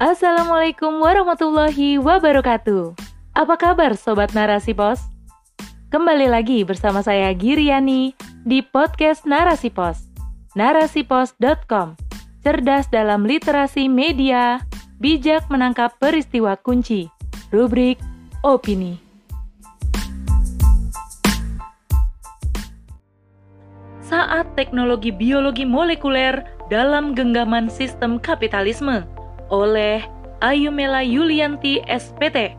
Assalamualaikum warahmatullahi wabarakatuh. Apa kabar Sobat Narasi Pos? Kembali lagi bersama saya Giriani di podcast Narasi Pos. Narasipos.com Cerdas dalam literasi media, bijak menangkap peristiwa kunci. Rubrik Opini. Saat teknologi biologi molekuler dalam genggaman sistem kapitalisme oleh Ayumela Yulianti SPT.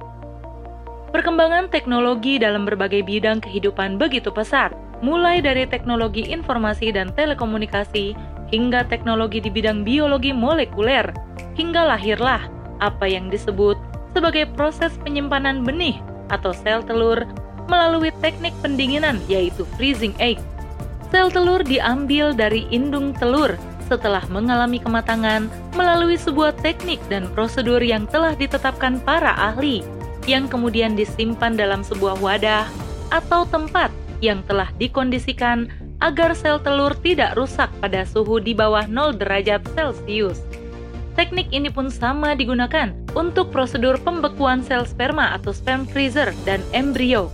Perkembangan teknologi dalam berbagai bidang kehidupan begitu pesat, mulai dari teknologi informasi dan telekomunikasi hingga teknologi di bidang biologi molekuler, hingga lahirlah apa yang disebut sebagai proses penyimpanan benih atau sel telur melalui teknik pendinginan yaitu freezing egg. Sel telur diambil dari indung telur setelah mengalami kematangan melalui sebuah teknik dan prosedur yang telah ditetapkan para ahli, yang kemudian disimpan dalam sebuah wadah atau tempat yang telah dikondisikan agar sel telur tidak rusak pada suhu di bawah 0 derajat Celcius. Teknik ini pun sama digunakan untuk prosedur pembekuan sel sperma atau sperm freezer dan embrio.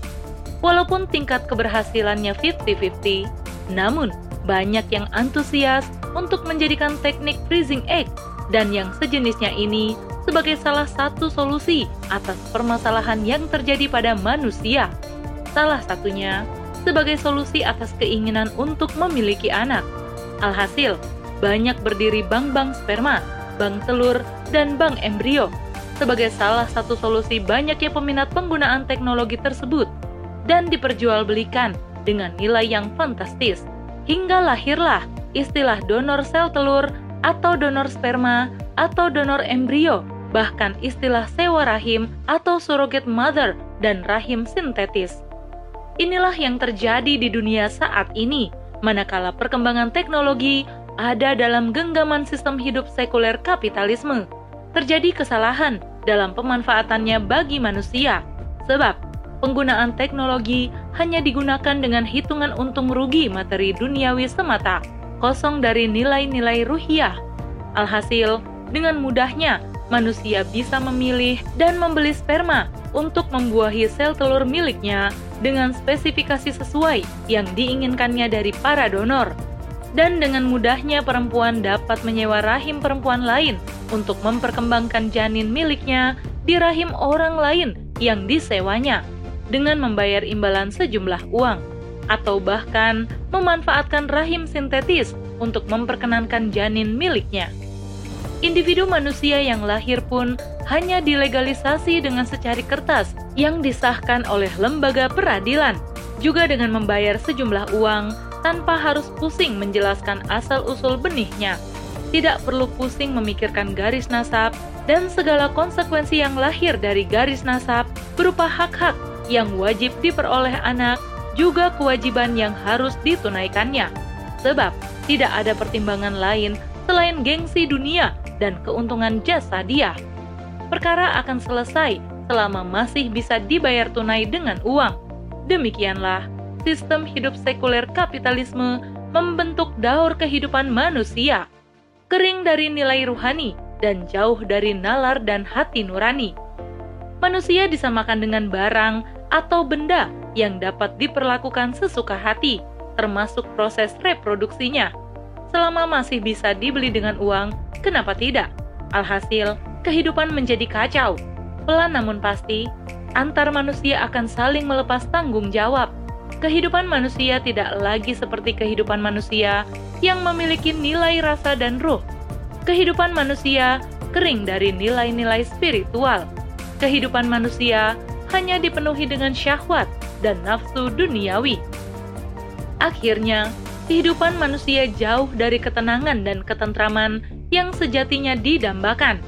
Walaupun tingkat keberhasilannya 50-50, namun banyak yang antusias untuk menjadikan teknik freezing egg dan yang sejenisnya ini sebagai salah satu solusi atas permasalahan yang terjadi pada manusia. Salah satunya sebagai solusi atas keinginan untuk memiliki anak. Alhasil, banyak berdiri bank-bank sperma, bank telur, dan bank embrio sebagai salah satu solusi banyaknya peminat penggunaan teknologi tersebut dan diperjualbelikan dengan nilai yang fantastis hingga lahirlah istilah donor sel telur atau donor sperma atau donor embrio, bahkan istilah sewa rahim atau surrogate mother dan rahim sintetis. Inilah yang terjadi di dunia saat ini, manakala perkembangan teknologi ada dalam genggaman sistem hidup sekuler kapitalisme. Terjadi kesalahan dalam pemanfaatannya bagi manusia, sebab penggunaan teknologi hanya digunakan dengan hitungan untung rugi materi duniawi semata, kosong dari nilai-nilai ruhiah. Alhasil, dengan mudahnya manusia bisa memilih dan membeli sperma untuk membuahi sel telur miliknya dengan spesifikasi sesuai yang diinginkannya dari para donor. Dan dengan mudahnya perempuan dapat menyewa rahim perempuan lain untuk memperkembangkan janin miliknya di rahim orang lain yang disewanya dengan membayar imbalan sejumlah uang, atau bahkan memanfaatkan rahim sintetis untuk memperkenankan janin miliknya. Individu manusia yang lahir pun hanya dilegalisasi dengan secari kertas yang disahkan oleh lembaga peradilan, juga dengan membayar sejumlah uang tanpa harus pusing menjelaskan asal-usul benihnya. Tidak perlu pusing memikirkan garis nasab dan segala konsekuensi yang lahir dari garis nasab berupa hak-hak yang wajib diperoleh anak juga kewajiban yang harus ditunaikannya. Sebab tidak ada pertimbangan lain selain gengsi dunia dan keuntungan jasa dia. Perkara akan selesai selama masih bisa dibayar tunai dengan uang. Demikianlah sistem hidup sekuler kapitalisme membentuk daur kehidupan manusia. Kering dari nilai ruhani dan jauh dari nalar dan hati nurani. Manusia disamakan dengan barang atau benda yang dapat diperlakukan sesuka hati, termasuk proses reproduksinya. Selama masih bisa dibeli dengan uang, kenapa tidak? Alhasil, kehidupan menjadi kacau. Pelan namun pasti, antar manusia akan saling melepas tanggung jawab. Kehidupan manusia tidak lagi seperti kehidupan manusia yang memiliki nilai rasa dan ruh. Kehidupan manusia kering dari nilai-nilai spiritual. Kehidupan manusia hanya dipenuhi dengan syahwat dan nafsu duniawi. Akhirnya, kehidupan manusia jauh dari ketenangan dan ketentraman yang sejatinya didambakan.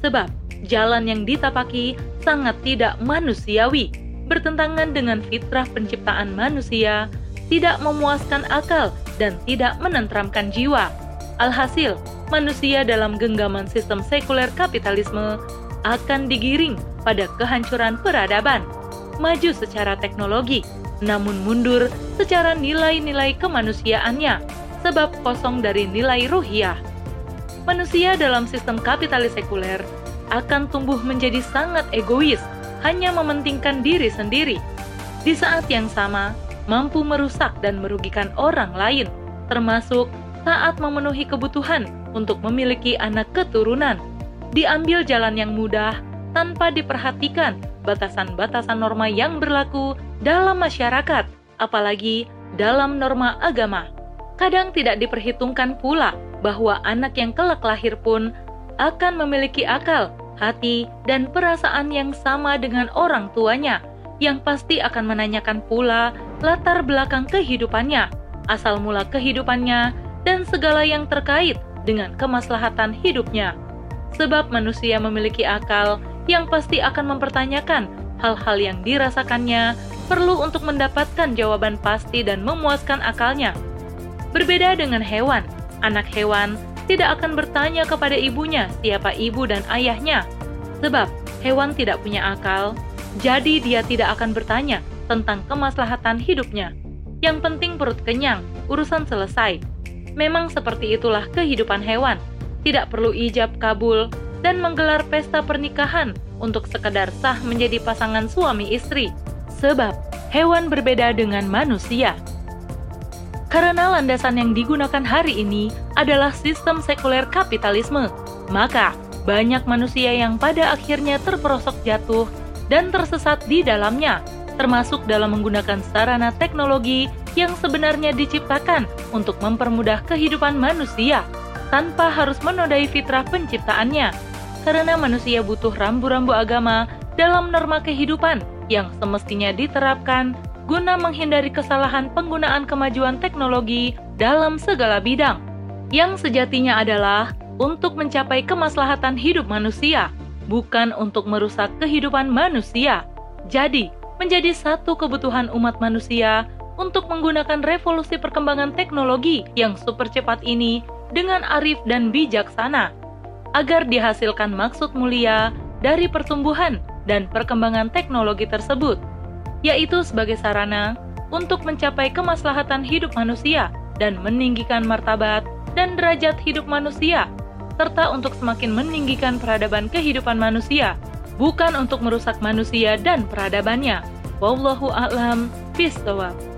Sebab jalan yang ditapaki sangat tidak manusiawi, bertentangan dengan fitrah penciptaan manusia, tidak memuaskan akal dan tidak menentramkan jiwa. Alhasil, manusia dalam genggaman sistem sekuler kapitalisme akan digiring pada kehancuran peradaban, maju secara teknologi, namun mundur secara nilai-nilai kemanusiaannya, sebab kosong dari nilai ruhiah. Manusia dalam sistem kapitalis sekuler akan tumbuh menjadi sangat egois, hanya mementingkan diri sendiri. Di saat yang sama, mampu merusak dan merugikan orang lain, termasuk saat memenuhi kebutuhan untuk memiliki anak keturunan. Diambil jalan yang mudah tanpa diperhatikan batasan-batasan norma yang berlaku dalam masyarakat, apalagi dalam norma agama. Kadang tidak diperhitungkan pula bahwa anak yang kelak lahir pun akan memiliki akal, hati, dan perasaan yang sama dengan orang tuanya, yang pasti akan menanyakan pula latar belakang kehidupannya, asal mula kehidupannya, dan segala yang terkait dengan kemaslahatan hidupnya. Sebab manusia memiliki akal yang pasti akan mempertanyakan hal-hal yang dirasakannya perlu untuk mendapatkan jawaban pasti dan memuaskan akalnya. Berbeda dengan hewan, anak hewan tidak akan bertanya kepada ibunya siapa ibu dan ayahnya, sebab hewan tidak punya akal, jadi dia tidak akan bertanya tentang kemaslahatan hidupnya. Yang penting perut kenyang, urusan selesai. Memang seperti itulah kehidupan hewan, tidak perlu ijab kabul dan menggelar pesta pernikahan untuk sekedar sah menjadi pasangan suami istri, sebab hewan berbeda dengan manusia. Karena landasan yang digunakan hari ini adalah sistem sekuler kapitalisme, maka banyak manusia yang pada akhirnya terperosok jatuh dan tersesat di dalamnya, termasuk dalam menggunakan sarana teknologi yang sebenarnya diciptakan untuk mempermudah kehidupan manusia tanpa harus menodai fitrah penciptaannya. Karena manusia butuh rambu-rambu agama dalam norma kehidupan yang semestinya diterapkan guna menghindari kesalahan penggunaan kemajuan teknologi dalam segala bidang, yang sejatinya adalah untuk mencapai kemaslahatan hidup manusia, bukan untuk merusak kehidupan manusia. Jadi, menjadi satu kebutuhan umat manusia untuk menggunakan revolusi perkembangan teknologi yang super cepat ini dengan arif dan bijaksana, agar dihasilkan maksud mulia dari pertumbuhan dan perkembangan teknologi tersebut yaitu sebagai sarana untuk mencapai kemaslahatan hidup manusia dan meninggikan martabat dan derajat hidup manusia, serta untuk semakin meninggikan peradaban kehidupan manusia, bukan untuk merusak manusia dan peradabannya. Wallahu a'lam bishawab.